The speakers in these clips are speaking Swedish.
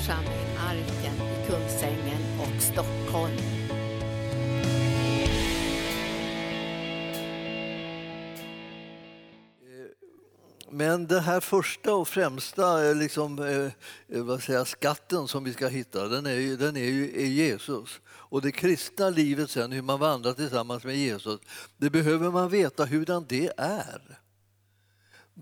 församling Arken i Kungsängen och Stockholm. Men den här första och främsta eh, liksom, eh, eh, vad säger, skatten som vi ska hitta, den är ju, den är ju är Jesus. Och det kristna livet sen, hur man vandrar tillsammans med Jesus, det behöver man veta hurdan det är.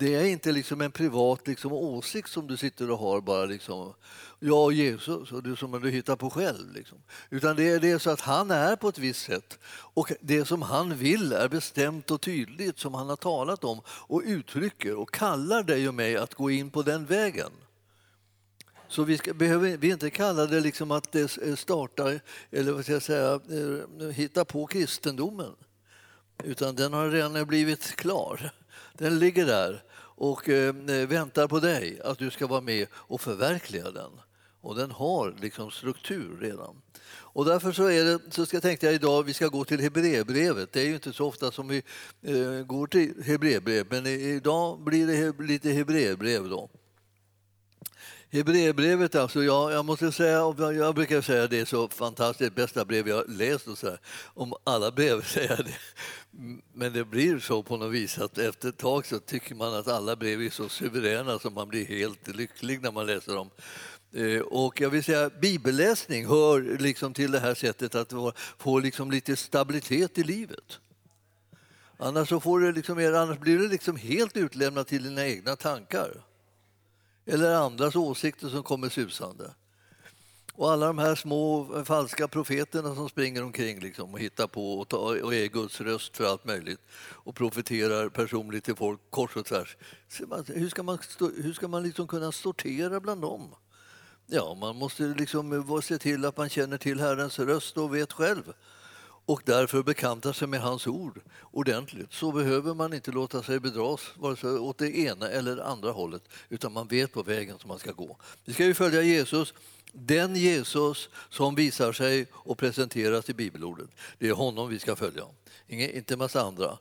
Det är inte liksom en privat liksom åsikt som du sitter och har bara liksom, jag och Jesus och du som du hittar på själv. Liksom. Utan det är, det är så att han är på ett visst sätt och det som han vill är bestämt och tydligt som han har talat om och uttrycker och kallar dig och mig att gå in på den vägen. Så vi ska, behöver vi inte kalla det liksom att det startar, eller vad ska jag säga, eh, hitta på kristendomen. Utan den har redan blivit klar. Den ligger där och eh, väntar på dig, att du ska vara med och förverkliga den. Och den har liksom struktur redan. Och därför så, är det, så ska, tänkte jag idag vi ska gå till Hebreerbrevet. Det är ju inte så ofta som vi eh, går till Hebreerbrev, men idag blir det lite Hebreerbrev. Då. Hebreerbrevet, alltså, jag, jag måste säga, jag brukar säga att det är så fantastiskt, bästa brev jag läst och så här. Om alla brev säger det. Men det blir så på något vis att efter ett tag så tycker man att alla brev är så suveräna så man blir helt lycklig när man läser dem. Eh, och jag vill säga bibelläsning hör liksom till det här sättet att få liksom lite stabilitet i livet. Annars, så får det liksom, annars blir du liksom helt utlämnad till dina egna tankar eller andras åsikter som kommer susande. Och alla de här små falska profeterna som springer omkring liksom och hittar på och, tar, och är Guds röst för allt möjligt och profeterar personligt till folk kors och tvärs. Hur ska man, hur ska man liksom kunna sortera bland dem? Ja, man måste liksom se till att man känner till Herrens röst och vet själv och därför bekantar sig med hans ord ordentligt så behöver man inte låta sig bedras vare sig åt det ena eller andra hållet utan man vet på vägen som man ska gå. Vi ska ju följa Jesus, den Jesus som visar sig och presenteras i bibelordet. Det är honom vi ska följa, inte en massa andra.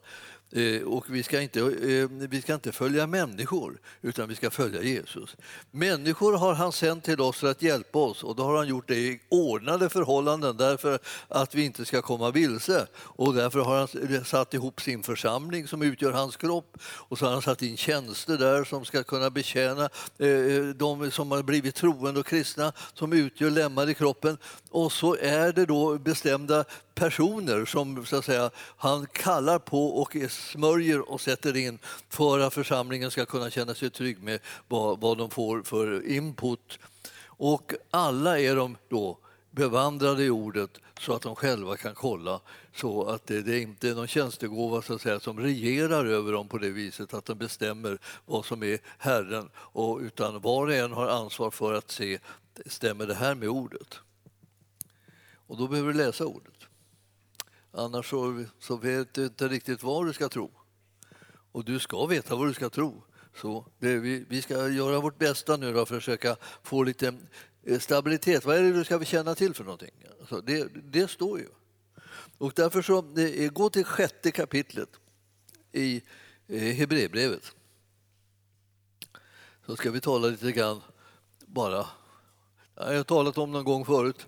Eh, och vi ska, inte, eh, vi ska inte följa människor, utan vi ska följa Jesus. Människor har han sänt till oss för att hjälpa oss och då har han gjort det i ordnade förhållanden därför att vi inte ska komma vilse. Och därför har han satt ihop sin församling som utgör hans kropp och så har han satt in tjänster där som ska kunna betjäna eh, de som har blivit troende och kristna som utgör lemmar i kroppen. Och så är det då bestämda personer som så att säga, han kallar på och smörjer och sätter in för att församlingen ska kunna känna sig trygg med vad, vad de får för input. Och alla är de då bevandrade i ordet så att de själva kan kolla så att det, det är inte är någon tjänstegåva så att säga, som regerar över dem på det viset att de bestämmer vad som är Herren och, utan var och en har ansvar för att se stämmer det här med ordet. Och då behöver du läsa ordet. Annars så, så vet du inte riktigt vad du ska tro. Och du ska veta vad du ska tro. Så det, vi, vi ska göra vårt bästa nu då för att försöka få lite eh, stabilitet. Vad är det du ska känna till för någonting? Alltså det, det står ju. Och därför så, eh, gå till sjätte kapitlet i eh, Hebreerbrevet. Så ska vi tala lite grann bara. Jag har talat om någon gång förut.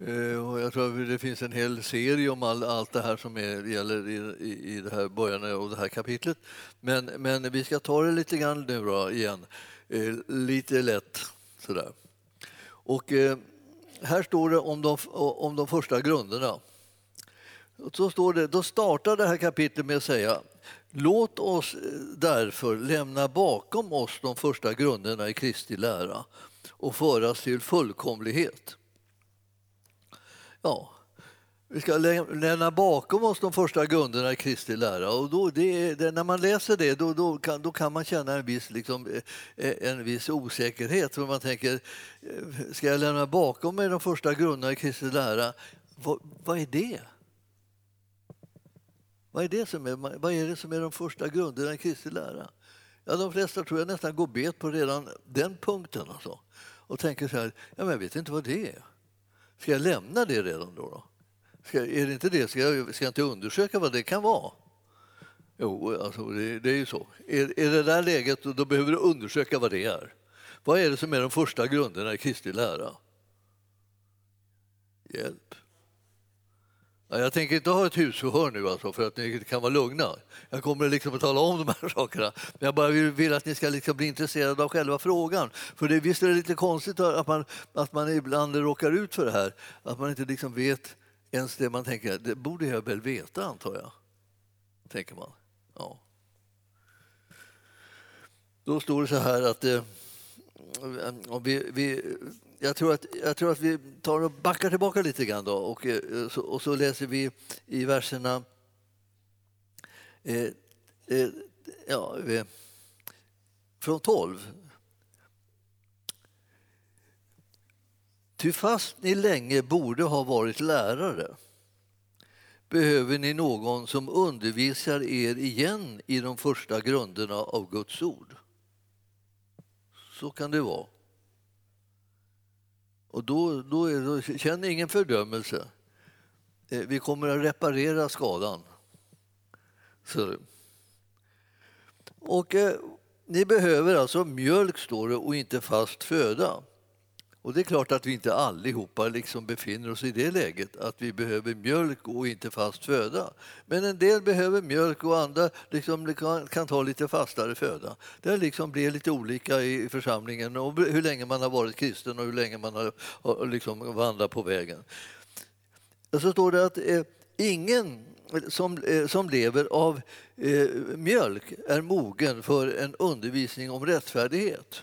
Eh, och jag tror att det finns en hel serie om all, allt det här som är, gäller i, i det här början av det här kapitlet. Men, men vi ska ta det lite grann nu då igen, eh, lite lätt sådär. Och eh, här står det om de, om de första grunderna. Så står det, då startar det här kapitlet med att säga Låt oss därför lämna bakom oss de första grunderna i Kristi lära och föras till fullkomlighet. Ja, vi ska lämna bakom oss de första grunderna i Kristi lära. Och då, det, det, när man läser det då, då, kan, då kan man känna en viss, liksom, eh, eh, en viss osäkerhet. För man tänker, eh, ska jag lämna bakom mig de första grunderna i Kristi lära? Vad, vad är det? Vad är det, som är, vad är det som är de första grunderna i Kristi lära? Ja, de flesta tror jag nästan går bet på redan den punkten. Alltså. Och tänker så här, ja, men jag vet inte vad det är. Ska jag lämna det redan då? då? Ska, är det inte det? Ska jag, ska jag inte undersöka vad det kan vara? Jo, alltså det, det är ju så. Är, är det där läget, då behöver du undersöka vad det är. Vad är det som är de första grunderna i Kristi lära? Hjälp. Jag tänker inte ha ett husförhör nu alltså för att ni kan vara lugna. Jag kommer liksom att tala om de här sakerna. Men jag bara vill, vill att ni ska liksom bli intresserade av själva frågan. För det, visst är det lite konstigt att man, att man ibland råkar ut för det här. Att man inte liksom vet ens det man tänker, det borde jag väl veta antar jag. Tänker man. Ja. Då står det så här att eh, vi, vi, jag, tror att, jag tror att vi tar och backar tillbaka lite grann då, och, eh, så, och så läser vi i verserna eh, eh, ja, eh, från 12. Ty fast ni länge borde ha varit lärare behöver ni någon som undervisar er igen i de första grunderna av Guds ord. Så kan det vara. Och då, då, är, då känner ingen fördömelse. Eh, vi kommer att reparera skadan. Så. Och eh, ni behöver alltså mjölk, står det, och inte fast föda. Och det är klart att vi inte allihopa liksom befinner oss i det läget att vi behöver mjölk och inte fast föda. Men en del behöver mjölk och andra liksom kan, ta lite fastare föda. Det liksom blir lite olika i församlingen och hur länge man har varit kristen och hur länge man har liksom vandrat på vägen. Och så står det att eh, ingen som, eh, som lever av eh, mjölk är mogen för en undervisning om rättfärdighet.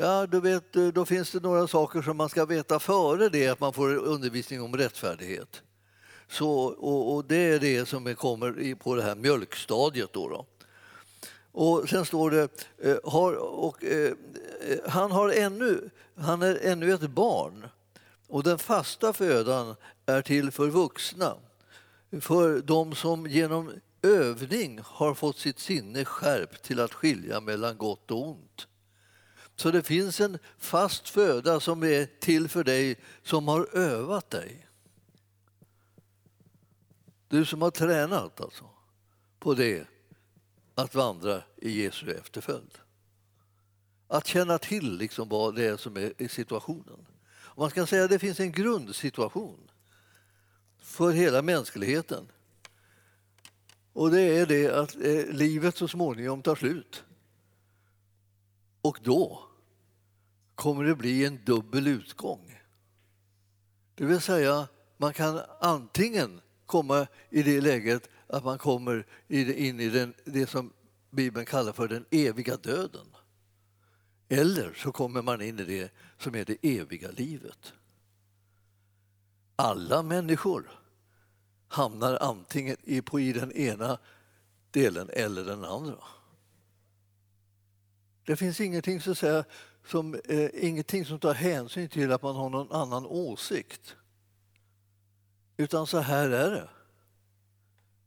Ja, du vet, eh, då finns det några saker som man ska veta före det att man får undervisning om rättfärdighet. Så, och, och det är det som kommer på det här mjölkstadiet. Då, då. Och sen står det, eh, har, och, eh, eh, han, har ännu, han är ännu ett barn och den fasta födan är till för vuxna, för de som genom övning har fått sitt sinne skärpt till att skilja mellan gott och ont. Så det finns en fast föda som är till för dig som har övat dig. Du som har tränat alltså på det, att vandra i Jesu efterföljd. Att känna till liksom vad det är som är i situationen. man kan säga att det finns en grundsituation för hela mänskligheten. Och det är det att eh, livet så småningom tar slut. Och då kommer det bli en dubbel utgång. Det vill säga, man kan antingen komma i det läget att man kommer in i den, det som Bibeln kallar för den eviga döden. Eller så kommer man in i det som är det eviga livet. Alla människor hamnar antingen i, på, i den ena delen eller den andra. Det finns ingenting så att säga, som, eh, ingenting som tar hänsyn till att man har någon annan åsikt. Utan så här är det.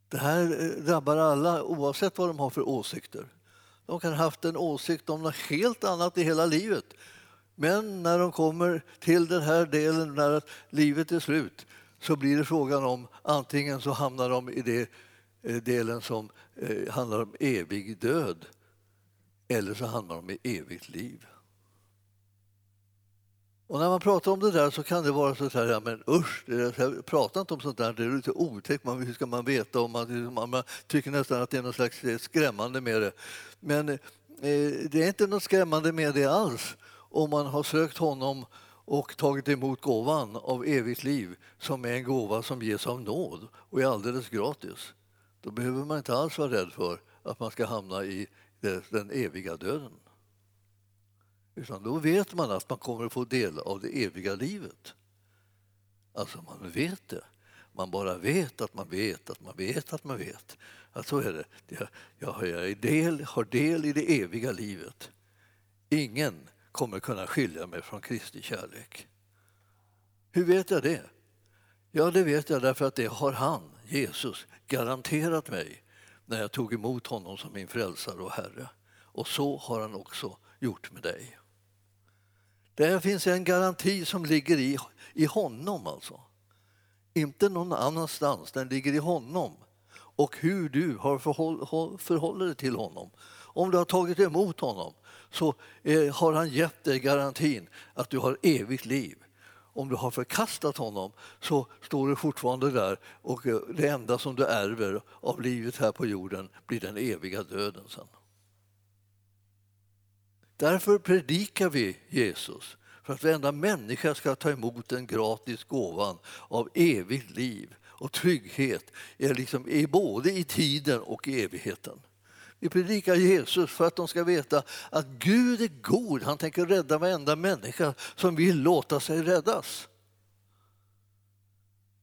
Det här eh, drabbar alla oavsett vad de har för åsikter. De kan ha haft en åsikt om något helt annat i hela livet. Men när de kommer till den här delen, när livet är slut, så blir det frågan om antingen så hamnar de i den eh, delen som eh, handlar om evig död eller så hamnar de i evigt liv. Och när man pratar om det där så kan det vara så här, ja, men usch, det, prata inte om sånt där, det är lite otäckt, man, hur ska man veta? om man, man, tycker nästan att det är något slags eh, skrämmande med det. Men eh, det är inte något skrämmande med det alls om man har sökt honom och tagit emot gåvan av evigt liv som är en gåva som ges av nåd och är alldeles gratis. Då behöver man inte alls vara rädd för att man ska hamna i den eviga döden. Utan då vet man att man kommer att få del av det eviga livet. Alltså man vet det. Man bara vet att man vet att man vet att man vet. Att så är det. Jag, är del, har del i det eviga livet. Ingen kommer kunna skilja mig från Kristi kärlek. Hur vet jag det? Ja, det vet jag därför att det har han, Jesus, garanterat mig när jag tog emot honom som min frälsare och Herre. Och så har han också gjort med dig. Där finns en garanti som ligger i, i honom alltså. Inte någon annanstans, den ligger i honom. Och hur du har förhåll, förhåller dig till honom. Om du har tagit emot honom så eh, har han gett dig garantin att du har evigt liv. Om du har förkastat honom så står du fortfarande där och eh, det enda som du ärver av livet här på jorden blir den eviga döden sen. Därför predikar vi Jesus, för att varenda människa ska ta emot den gratis gåvan av evigt liv och trygghet är liksom, är både i tiden och i evigheten. Vi predikar Jesus för att de ska veta att Gud är god. Han tänker rädda varenda människa som vill låta sig räddas.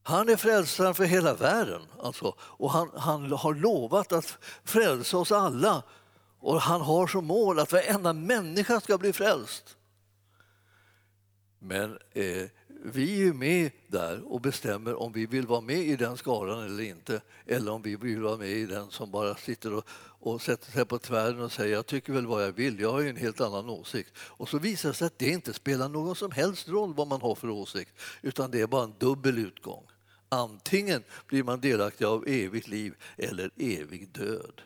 Han är frälsaren för hela världen alltså, och han, han har lovat att frälsa oss alla. Och han har som mål att varenda människa ska bli frälst. Men eh, vi är med där och bestämmer om vi vill vara med i den skaran eller inte. Eller om vi vill vara med i den som bara sitter och, och sätter sig på tvären och säger jag tycker väl vad jag vill, jag har ju en helt annan åsikt. Och så visar det sig att det inte spelar någon som helst roll vad man har för åsikt, utan det är bara en dubbel utgång. Antingen blir man delaktig av evigt liv eller evig död.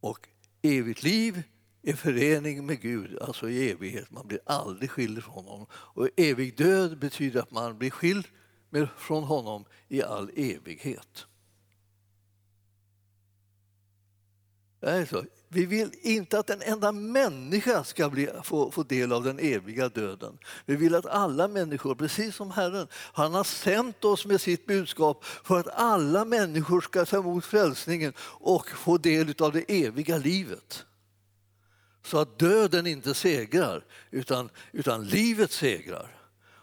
Och evigt liv i förening med Gud, alltså i evighet. Man blir aldrig skild från honom. Och evig död betyder att man blir skild från honom i all evighet. Det är så. Vi vill inte att en enda människa ska bli, få, få del av den eviga döden. Vi vill att alla människor, precis som Herren, han har sänt oss med sitt budskap för att alla människor ska ta emot frälsningen och få del av det eviga livet så att döden inte segrar, utan, utan livet segrar.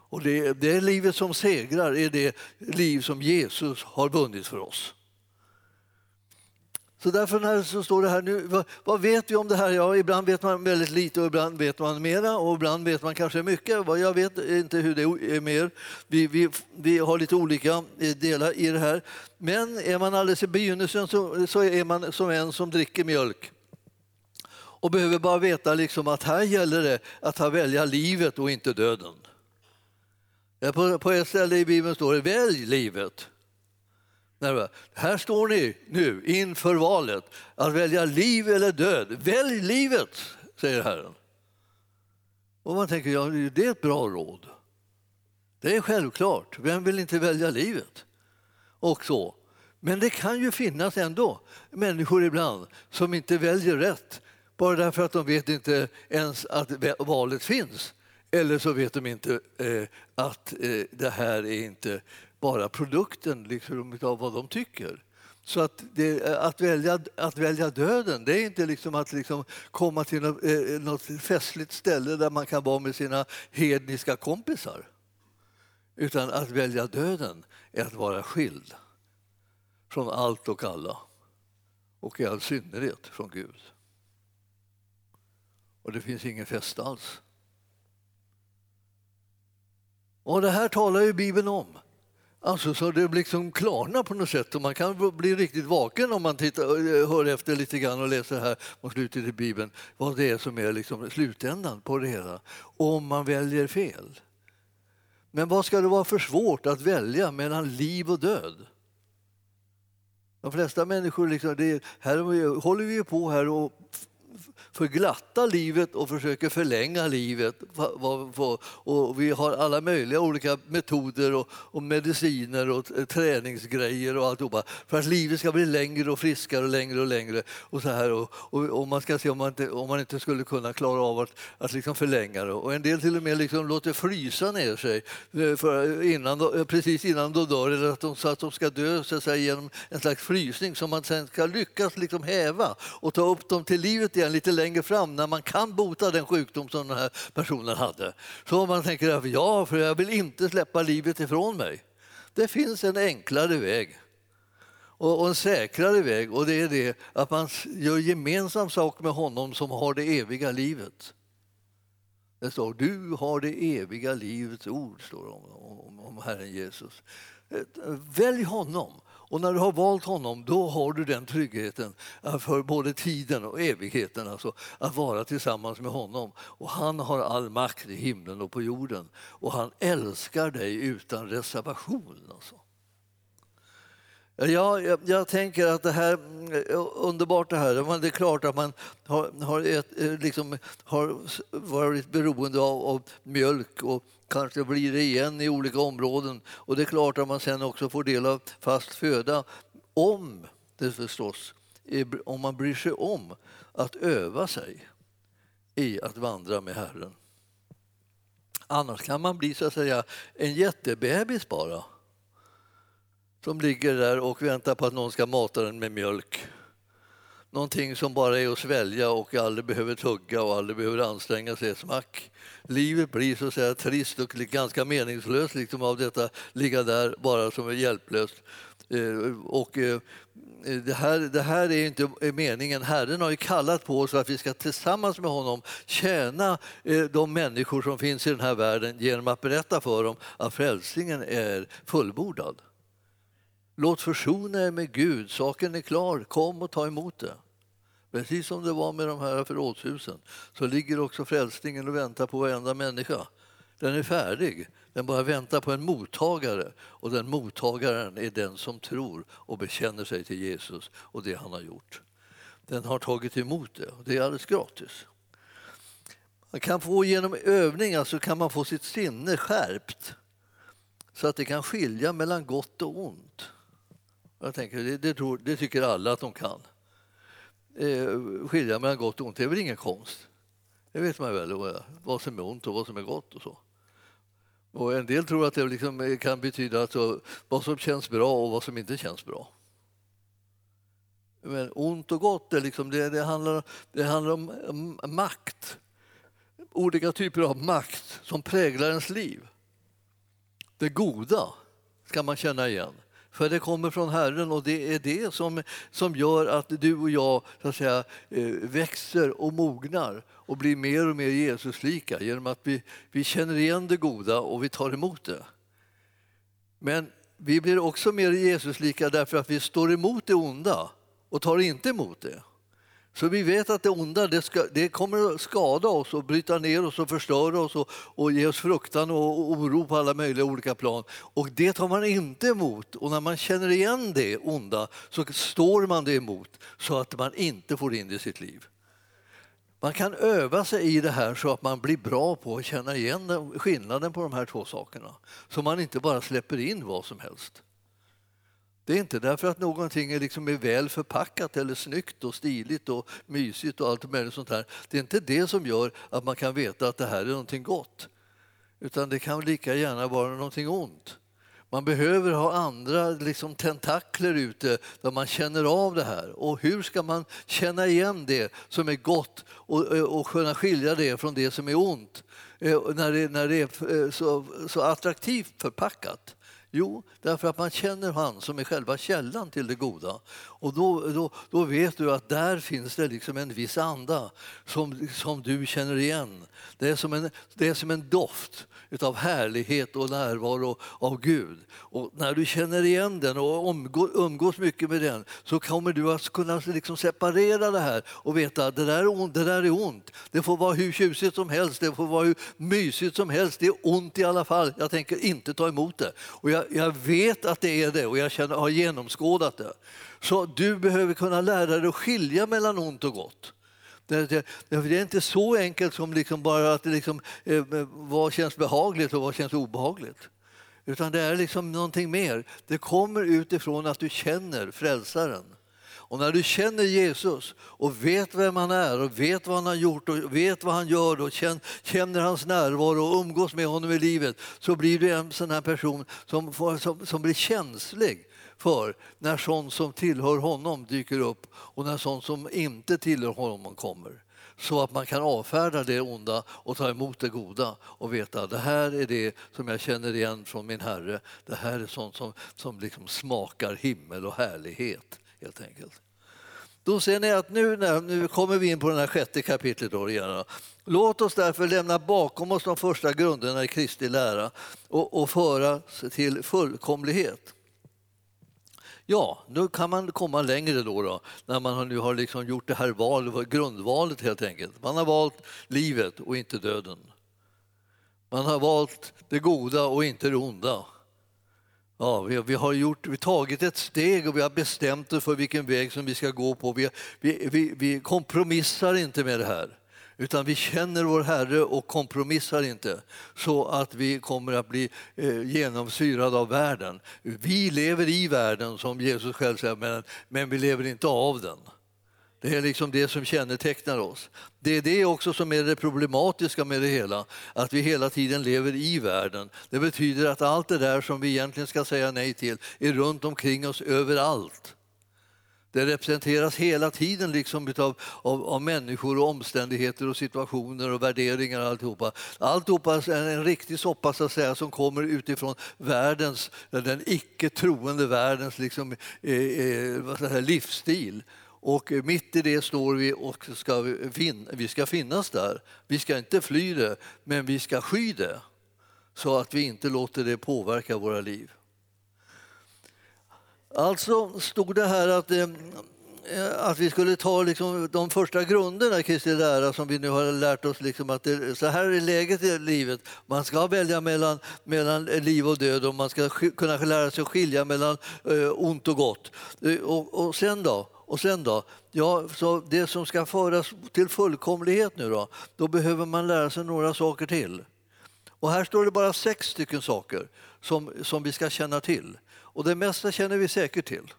Och det, det livet som segrar är det liv som Jesus har vunnit för oss. Så därför när så står det här nu, vad, vad, vet vi om det här? Ja, ibland vet man väldigt lite och ibland vet man mera och ibland vet man kanske mycket. Jag vet inte hur det är mer. Vi, vi, vi har lite olika eh, delar i det här. Men är man alldeles i begynnelsen så, så är man som en som dricker mjölk och behöver bara veta liksom att här gäller det att välja livet och inte döden. På, på ett ställe i Bibeln står det välj livet. Här står ni nu inför valet att välja liv eller död. Välj livet, säger Herren. Och man tänker, ja, det är ett bra råd. Det är självklart. Vem vill inte välja livet? Och så. Men det kan ju finnas ändå människor ibland som inte väljer rätt bara därför att de vet inte ens att valet finns. Eller så vet de inte eh, att eh, det här är inte bara produkten liksom, av vad de tycker. Så att, det, att, välja, att välja döden, det är inte liksom att liksom komma till något, eh, något festligt ställe där man kan vara med sina hedniska kompisar. Utan att välja döden är att vara skild från allt och alla och i all synnerhet från Gud och det finns ingen fest alls. Och det här talar ju Bibeln om. Alltså så det liksom klarnar på något sätt och man kan bli riktigt vaken om man tittar, eh, hör efter lite grann och läser här mot slutet i Bibeln vad det är som är liksom slutändan på det hela. Om man väljer fel. Men vad ska det vara för svårt att välja mellan liv och död? De flesta människor, liksom, det, här håller vi på här och förglatta livet och försöker förlänga livet. Och vi har alla möjliga olika metoder och, och mediciner och träningsgrejer och alltihopa för att livet ska bli längre och friskare och längre och längre. Och så här. Och, och, och man ska se om man inte, om man inte skulle kunna klara av att, att liksom förlänga det. Och en del till och med liksom låter frysa ner sig eh, för innan, eh, precis innan de dör eller att de, så att de ska dö så säga, genom en slags frysning som man sen ska lyckas liksom häva och ta upp dem till livet igen lite längre fram när man kan bota den sjukdom som den här personen hade. Så man tänker att ja, för jag vill inte släppa livet ifrån mig. Det finns en enklare väg och en säkrare väg och det är det att man gör gemensam sak med honom som har det eviga livet. Det står du har det eviga livets ord, står det om, om, om Herren Jesus. Eh, välj honom och när du har valt honom, då har du den tryggheten för både tiden och evigheten, alltså att vara tillsammans med honom. Och han har all makt i himlen och på jorden. Och han älskar dig utan reservation. Alltså. Ja, jag, jag tänker att det här är underbart det här. Men det är klart att man har, har, ett, eh, liksom, har varit beroende av, av mjölk och kanske blir det igen i olika områden. Och det är klart att man sen också får del av fast föda om det förstås, om man bryr sig om att öva sig i att vandra med Herren. Annars kan man bli så att säga en jättebebis bara som ligger där och väntar på att någon ska mata den med mjölk. Någonting som bara är att svälja och aldrig behöver tugga och aldrig behöver anstränga sig. Smack. Livet blir så att säga trist och ganska meningslöst liksom av detta ligga där bara som är hjälplöst. Eh, och eh, det här, det här är inte meningen. Herren har ju kallat på oss att vi ska tillsammans med honom tjäna eh, de människor som finns i den här världen genom att berätta för dem att frälsningen är fullbordad. Låt försona er med Gud, saken är klar, kom och ta emot det. Precis som det var med de här förrådshusen så ligger också frälsningen och väntar på varenda människa. Den är färdig, den bara väntar på en mottagare och den mottagaren är den som tror och bekänner sig till Jesus och det han har gjort. Den har tagit emot det och det är alldeles gratis. Man kan få genom övning alltså kan man få sitt sinne skärpt så att det kan skilja mellan gott och ont. Jag tänker, det, det, tror, det tycker alla att de kan. Eh, skilja mellan gott och ont, det är väl ingen konst. Det vet man väl, eh, vad som är ont och vad som är gott och så. Och en del tror att det liksom eh, kan betyda alltså vad som känns bra och vad som inte känns bra. Men ont och gott, det, liksom, det, det, handlar, det handlar om makt. Olika typer av makt som präglar ens liv. Det goda ska man känna igen. För det kommer från Herren och det är det som, som gör att du och jag så att säga, eh, växer och mognar och blir mer och mer Jesuslika genom att vi, vi känner igen det goda och vi tar emot det. Men vi blir också mer Jesuslika därför att vi står emot det onda och tar inte emot det. Så vi vet att det onda det, ska, det kommer att skada oss och bryta ner oss och förstöra oss och, och ge oss fruktan och oro på alla möjliga olika plan. Och det tar man inte emot. Och när man känner igen det onda så står man det emot så att man inte får in det i sitt liv. Man kan öva sig i det här så att man blir bra på att känna igen skillnaden på de här två sakerna. Så man inte bara släpper in vad som helst. Det är inte därför att någonting är, liksom är väl förpackat eller snyggt och stiligt och mysigt och allt möjligt sånt här. Det är inte det som gör att man kan veta att det här är någonting gott. Utan det kan lika gärna vara någonting ont. Man behöver ha andra liksom, tentakler ute där man känner av det här. Och hur ska man känna igen det som är gott och, och kunna skilja det från det som är ont eh, när det, när det är eh, så, så attraktivt förpackat? Jo, därför att man känner han som är själva källan till det goda. Och då, då, då vet du att där finns det liksom en viss anda som, som du känner igen. Det är som en, det är som en doft av härlighet och närvaro av Gud. Och när du känner igen den och umgås mycket med den så kommer du att kunna liksom separera det här och veta att det där, är ont, det där är ont. Det får vara hur tjusigt som helst, det får vara hur mysigt som helst. Det är ont i alla fall. Jag tänker inte ta emot det. Och jag, jag vet att det är det och jag känner, har genomskådat det. Så du behöver kunna lära dig att skilja mellan ont och gott. Det, det, det, är inte så enkelt som liksom bara att liksom, eh, eh, vad känns behagligt och vad känns obehagligt. Utan det är liksom någonting mer. Det kommer utifrån att du känner frälsaren. Och när du känner Jesus och vet vem han är och vet vad han har gjort och vet vad han gör och känner hans närvaro och umgås med honom i livet så blir du en sån här person som, får, som, som blir känslig för när sånt som tillhör honom dyker upp och när sånt som inte tillhör honom kommer. Så att man kan avfärda det onda och ta emot det goda och veta att det här är det som jag känner igen från min Herre. Det här är sånt som, som liksom smakar himmel och härlighet helt enkelt. Då ser ni att nu, när, nu kommer vi in på det här sjätte kapitlet. Då igen. Låt oss därför lämna bakom oss de första grunderna i Kristi lära och, och föra till fullkomlighet. Ja, nu kan man komma längre då, då när man nu har liksom gjort det här valet, grundvalet helt enkelt. Man har valt livet och inte döden. Man har valt det goda och inte det onda. Ja, vi, vi har gjort, vi tagit ett steg och vi har bestämt oss för vilken väg som vi ska gå på. Vi, vi, vi, vi kompromissar inte med det här. Utan vi känner vår Herre och kompromissar inte så att vi kommer att bli eh, genomsyrade av världen. Vi lever i världen, som Jesus själv säger, men, men vi lever inte av den. Det är liksom det som kännetecknar oss. Det är det också som är det problematiska med det hela, att vi hela tiden lever i världen. Det betyder att allt det där som vi egentligen ska säga nej till är runt omkring oss överallt. Det representeras hela tiden liksom av, av, av, människor och omständigheter och situationer och värderingar. Och alltihopa. Alltihopa är en riktig soppa så att säga, som kommer utifrån världens, den icke troende världens liksom, eh, eh säga, livsstil. Och mitt i det står vi och ska fin vi ska finnas där. Vi ska inte fly det, men vi ska sky det så att vi inte låter det påverka våra liv. Alltså stod det här att, eh, eh, att vi skulle ta liksom de första grunderna i Kristi lära som vi nu har lärt oss. Liksom att det, så här är läget i livet. Man ska välja mellan, mellan liv och död och man ska kunna lära sig att skilja mellan eh, ont och gott. Eh, och, och sen då? Och sen då? Ja, så det som ska föras till fullkomlighet nu då, då behöver man lära sig några saker till. Och här står det bara sex stycken saker som, som vi ska känna till. Och det mesta känner vi säkert till.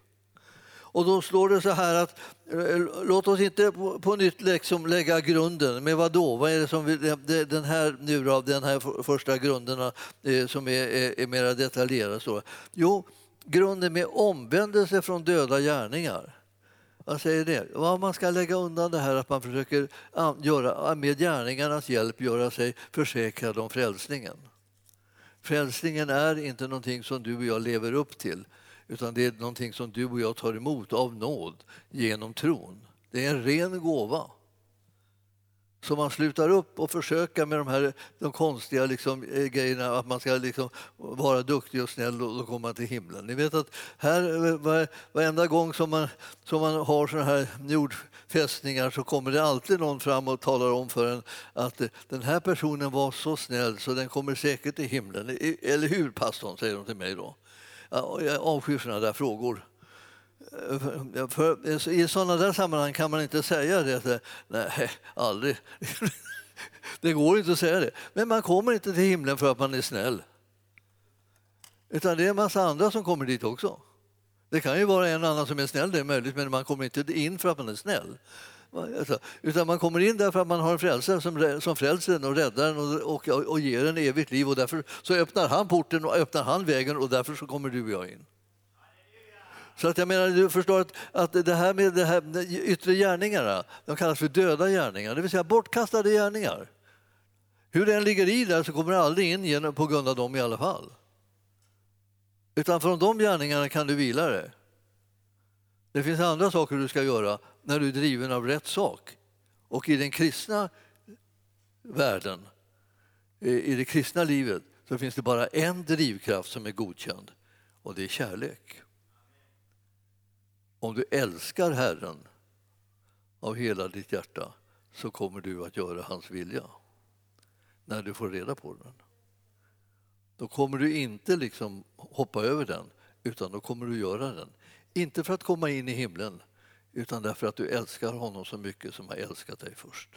Och då står det så här att eh, låt oss inte på, på nytt liksom lägga grunden. Med vad då? Vad är det som vi, den här nu av den här första grunderna eh, som är, är, är mer detaljerade? Jo, grunden med omvändelse från döda gärningar. Vad säger det? Ja, man ska lägga undan det här att man försöker göra, med gärningarnas hjälp göra sig försäkrad om frälsningen. Frälsningen är inte någonting som du och jag lever upp till utan det är någonting som du och jag tar emot av nåd genom tron. Det är en ren gåva. Så man slutar upp och försöka med de här de konstiga liksom, eh, grejerna att man ska liksom vara duktig och snäll och då kommer man till himlen. Ni vet att här, var, varenda gång som man, som man har såna här jordfästningar så kommer det alltid någon fram och talar om för en att eh, den här personen var så snäll så den kommer säkert till himlen. Eller hur pastorn, säger de till mig då. Jag avskyr sådana där frågor. Eh, för eh, I sådana där sammanhang kan man inte säga det. Nej, aldrig. Det går inte att säga det. Men man kommer inte till himlen för att man är snäll. Utan det är en massa andra som kommer dit också. Det kan ju vara en annan som är snäll, det är möjligt, men man kommer inte in för att man är snäll. Alltså, utan man kommer in därför att man har en frälsare som, som frälser en och räddar en och, och, och ger en evigt liv. Och därför så öppnar han porten och öppnar han vägen och därför så kommer du och jag in. Så att jag menar, du förstår att, att det här med de här yttre gärningarna, de kallas för döda gärningar, det vill säga bortkastade gärningar. Hur den ligger i där så kommer det aldrig in genom, på grund av dem i alla fall. Utan från de gärningarna kan du vila dig. Det finns andra saker du ska göra när du är driven av rätt sak. Och i den kristna världen, i det kristna livet, så finns det bara en drivkraft som är godkänd och det är kärlek. Om du älskar Herren av hela ditt hjärta så kommer du att göra hans vilja när du får reda på den. Då kommer du inte liksom hoppa över den, utan då kommer du göra den. Inte för att komma in i himlen, utan därför att du älskar honom så mycket som har älskat dig först.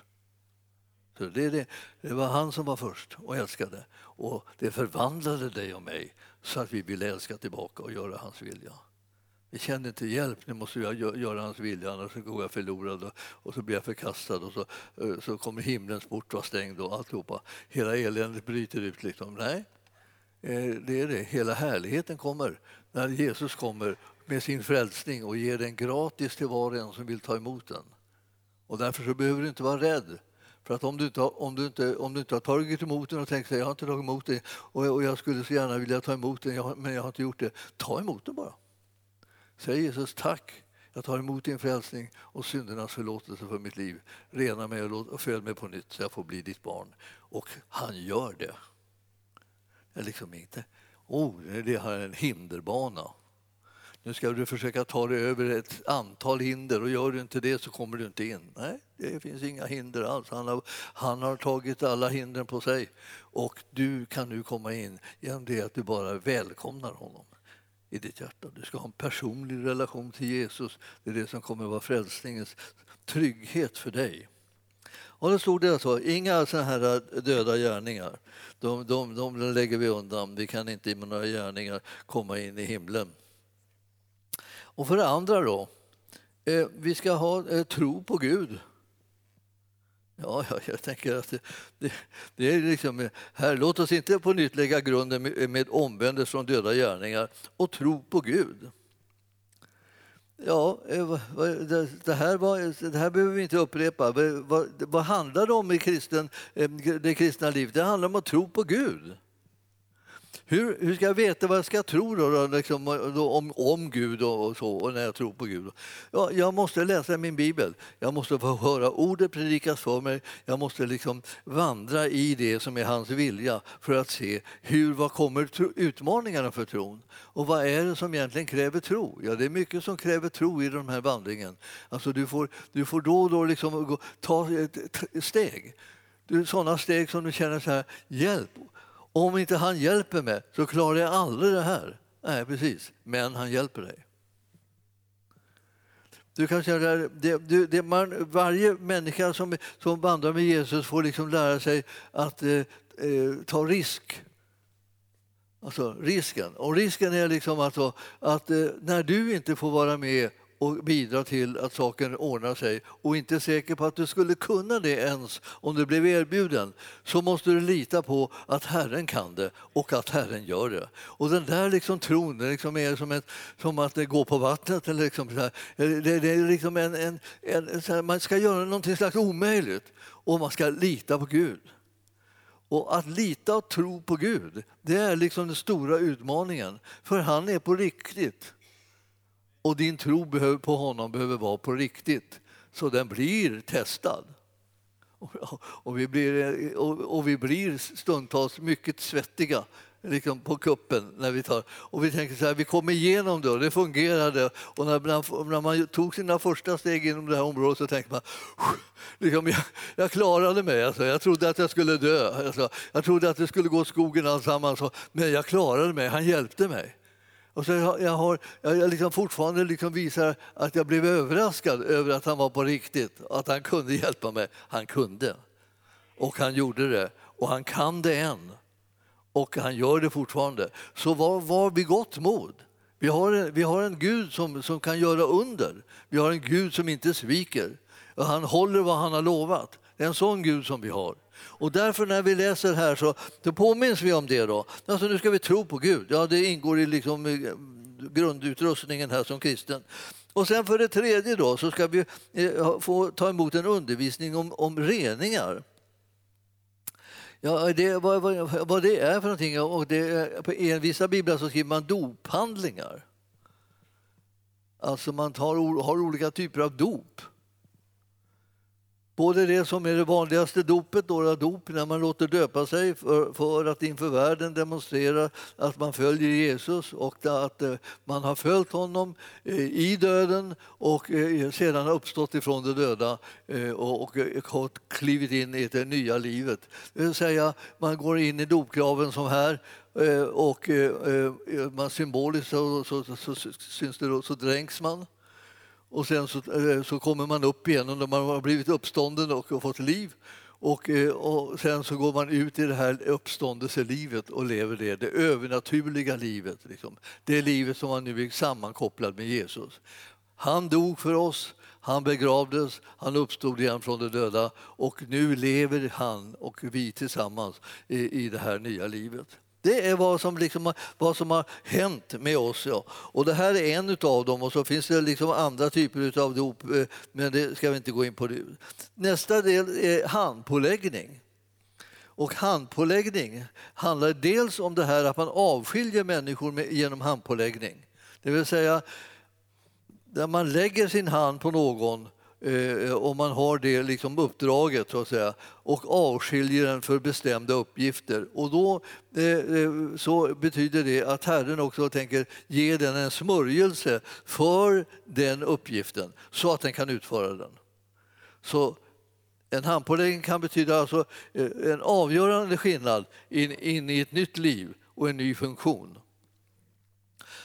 Så det, det, det var han som var först och älskade. Och det förvandlade dig och mig så att vi ville älska tillbaka och göra hans vilja. Vi kände inte hjälp, nu måste jag göra hans vilja annars går jag förlorad och, så blir jag förkastad och så, eh, så kommer himlens port vara stängd och alltihopa. Hela eländet bryter ut. Liksom. Nej, eh, det är det. Hela härligheten kommer när Jesus kommer med sin frälsning och ger den gratis till var och en som vill ta emot den. Och därför så behöver du inte vara rädd. För att om du inte, om du inte, om du inte har tagit emot den och tänkt att jag har inte tagit emot den och, och jag skulle så gärna vilja ta emot den men jag har inte gjort det. Ta emot den bara. Säg Jesus tack, jag tar emot din frälsning och syndernas förlåtelse för mitt liv. Rena mig och föd mig på nytt så jag får bli ditt barn. Och han gör det. Det är liksom inte, oh, det har en hinderbana. Nu ska du försöka ta dig över ett antal hinder och gör du inte det så kommer du inte in. Nej, det finns inga hinder alls. Han har, han har tagit alla hindren på sig och du kan nu komma in genom det att du bara välkomnar honom i ditt hjärta. Du ska ha en personlig relation till Jesus. Det är det som kommer att vara frälsningens trygghet för dig. Och då stod det så, inga sådana här äh, döda gärningar. De, de, de lägger vi undan. Vi kan inte med några gärningar komma in i himlen. Och för det andra då, eh, vi ska ha eh, tro på Gud. Ja, ja, jag tänker att det, det, det, är liksom, här, låt oss inte på nytt lägga grunden med, med omvändelse från döda gärningar och tro på Gud. Ja, eh, det här, var, det här behöver vi inte upprepa. Vad, vad handlar det om i kristen, eh, det kristna livet? Det handlar om att tro på Gud. Hur, hur ska jag veta vad jag ska tro då, då, liksom, då om, om Gud och, och, så, och när jag tror på Gud? Ja, jag måste läsa min bibel. Jag måste få höra ordet predikas för mig. Jag måste liksom vandra i det som är hans vilja för att se hur, vad kommer utmaningarna för tron? Och vad är det som egentligen kräver tro? Ja, det är mycket som kräver tro i den här vandringen. Alltså, du, får, du får då och då liksom gå, ta ett steg. Sådana steg som du känner så här, hjälp, om inte han hjälper mig så klarar jag aldrig det här. Nej, precis. Men han hjälper dig. Du kan säga det, det, det, man, varje människa som, som vandrar med Jesus får liksom lära sig att eh, eh, ta risk. Alltså risken. Och risken är liksom alltså att eh, när du inte får vara med och bidra till att saken ordnar sig och inte är säker på att du skulle kunna det ens om du blev erbjuden så måste du lita på att Herren kan det och att Herren gör det. Och den där liksom tron den liksom är som, ett, som att gå på vattnet. Eller liksom så här. Det, det, är liksom en, en, en här, man ska göra någonting slags omöjligt och man ska lita på Gud. Och att lita och tro på Gud, det är liksom den stora utmaningen. För han är på riktigt och din tro på honom behöver vara på riktigt så den blir testad. Och vi blir, och vi blir stundtals mycket svettiga liksom på kuppen när vi tar. Och vi tänker så här, vi kom igenom det och det fungerade. Och när, när man tog sina första steg inom det här området så tänkte man, liksom, jag, jag klarade mig. Alltså, jag trodde att jag skulle dö. Alltså, jag trodde att det skulle gå åt skogen alltsammans. Men jag klarade mig, han hjälpte mig. Och så jag, har, jag liksom fortfarande liksom visar att jag blev överraskad över att han var på riktigt, att han kunde hjälpa mig. Han kunde. Och han gjorde det. Och han kan det än. Och han gör det fortfarande. Så var, var vid gott mod. Vi har, en, vi har en Gud som, som kan göra under. Vi har en Gud som inte sviker. Och han håller vad han har lovat. Det är en sån Gud som vi har. Och därför när vi läser här så, så påminns vi om det. Då. Alltså nu ska vi tro på Gud. Ja, det ingår i liksom eh, grundutrustningen här som kristen. Och sen för det tredje då, så ska vi eh, få ta emot en undervisning om, om reningar. Ja, det, vad, vad, vad det är för någonting. Och det, på en, vissa biblar så skriver man dophandlingar. Alltså man tar, har olika typer av dop. Både det som är det vanligaste dopet, då, dop, när man låter döpa sig för, för, att inför världen demonstrera att man följer Jesus och att eh, man har följt honom eh, i döden och eh, sedan uppstått ifrån de döda och, har klivit in i det nya livet. Det vill säga, man går in i dopgraven som här och man symboliskt så, så, så, så, så dränks man. Och sen så, eh, så kommer man upp igen och man har blivit uppstånden och fått liv. Och, eh, och, sen så går man ut i det här uppståndelselivet och lever det, det övernaturliga livet. Liksom. Det livet som man nu är sammankopplad med Jesus. Han dog för oss, han begravdes, han uppstod igen från de döda och nu lever han och vi tillsammans i, i det här nya livet. Det är vad som, liksom, vad som har hänt med oss. Ja. Och det här är en av dem och så finns det liksom andra typer av dop, eh, men det ska vi inte gå in på nu. Nästa del är handpåläggning. Och handpåläggning handlar dels om det här att man avskiljer människor med, genom handpåläggning. Det vill säga, när man lägger sin hand på någon eh, om man har det liksom uppdraget så att säga, och avskiljer den för bestämda uppgifter. Och då eh, eh, så betyder det att Herren också tänker ge den en smörjelse för den uppgiften så att den kan utföra den. Så en handpåläggning kan betyda alltså eh, en avgörande skillnad in, in i ett nytt liv och en ny funktion.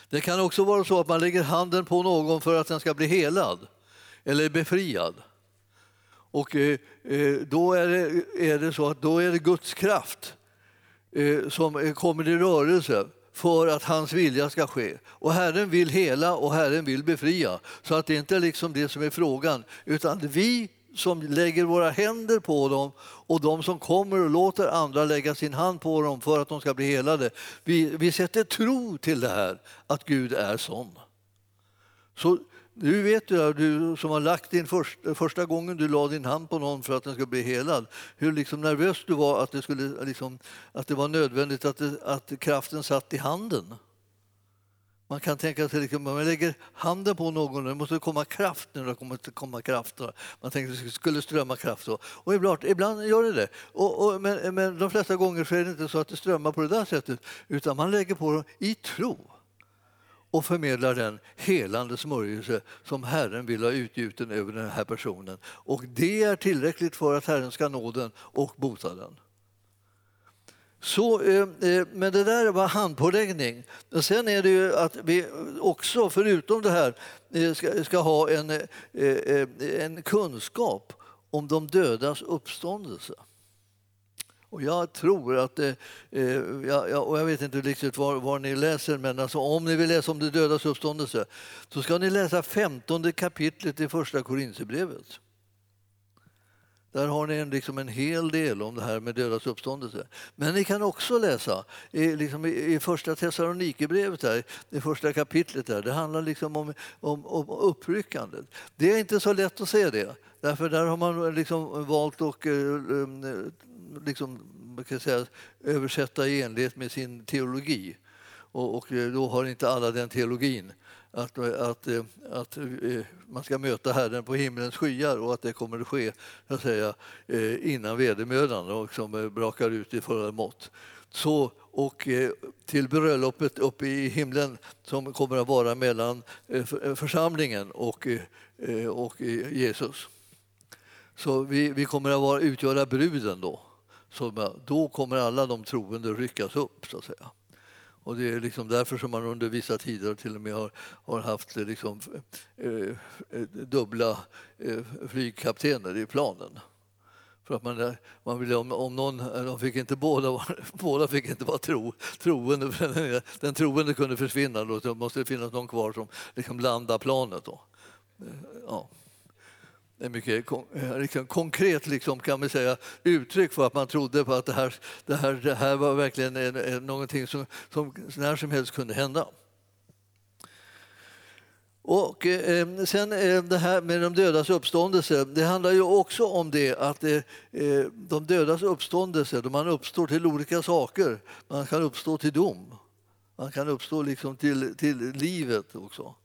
Det kan också vara så att man lägger handen på någon för att den ska bli helad eller befriad. Och eh, eh, då är det, är det så att då är det Guds kraft eh, som kommer i rörelse för att hans vilja ska ske. Och Herren vill hela och Herren vill befria. Så att det inte är liksom det som är frågan, utan vi som lägger våra händer på dem och de som kommer och låter andra lägga sin hand på dem för att de ska bli helade. Vi, vi sätter tro till det här, att Gud är sån. Så nu vet du, du som har lagt din första, första gången du la din hand på någon för att den ska bli helad, hur liksom nervös du var att det, skulle, liksom, att det var nödvändigt att, det, att kraften satt i handen. Man kan tänka sig att liksom, man lägger handen på någon, det måste komma kraft nu, det kommer komma kraft. Man tänker att det skulle strömma kraft. Och ibland, ibland gör det det. Och, och, men, men de flesta gånger så är det inte så att det strömmar på det där sättet, utan man lägger på dem i tro och förmedlar den helande smörjelse som Herren vill ha utgjuten över den här personen. Och det är tillräckligt för att Herren ska nå den och bota den. Så, eh, eh, men det där var handpåläggning. Sen är det ju att vi också, förutom det här, eh, ska, ska ha en, en kunskap om de dödas uppståndelse. Och jag tror att, eh, eh ja, och jag vet inte riktigt var, var ni läser, men alltså, om ni vill läsa om de dödas uppståndelse så ska ni läsa femtonde kapitlet i Första Korinthierbrevet. Där har ni en, liksom en hel del om det här med dödas uppståndelse. Men ni kan också läsa i, liksom i, i första Thessalonikerbrevet, i första kapitlet. Där. Det handlar liksom om, om, om uppryckandet. Det är inte så lätt att se det, därför där har man liksom valt att liksom, man liksom, kan säga, översätta i enlighet med sin teologi. Och, och eh, då har inte alla den teologin att, eh, att, eh, att, man ska möta Herren på himlens skyar och att det kommer att ske så att säga, innan vedermödan och som brakar ut i fulla mått. Så, och till bröllopet uppe i himlen som kommer att vara mellan församlingen och, och Jesus. Så vi, vi kommer att vara, utgöra bruden då. Så då kommer alla de troende ryckas upp, så att säga. Och det är liksom därför som man under vissa tider till och med har, har haft liksom, eh, eh dubbla eh, flygkaptener i planen. För att man, man ville, om, om någon, eh, de fick inte båda, båda fick inte vara tro, troende, den, den troende kunde försvinna. Då, det måste finnas någon kvar som liksom landar planet. Då. Eh, ja ett mycket eh, liksom, konkret liksom, kan man säga, uttryck för att man trodde på att det här, det här, det här var verkligen en, en, någonting som, som när som helst kunde hända. Och eh, sen eh, det här med de dödas uppståndelse, det handlar ju också om det att eh, eh de dödas uppståndelse, då man uppstår till olika saker. Man kan uppstå till dom, man kan uppstå liksom till, till livet också.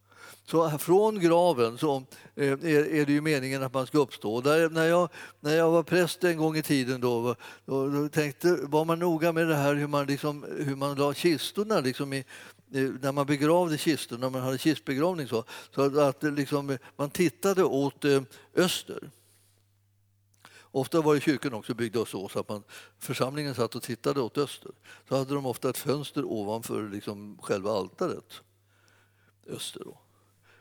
Så från graven så eh, är det ju meningen att man ska uppstå. Där, när, jag, när jag var präst en gång i tiden då, då, då tänkte, var man noga med det här hur man, liksom, hur man la kistorna liksom i, när man begravde kistor, när man hade kistbegravning så, så att liksom, man tittade åt eh, öster. Ofta var ju kyrkan också byggd så, så att man, församlingen satt och tittade åt öster. Så hade de ofta ett fönster ovanför liksom själva altaret, öster. Då.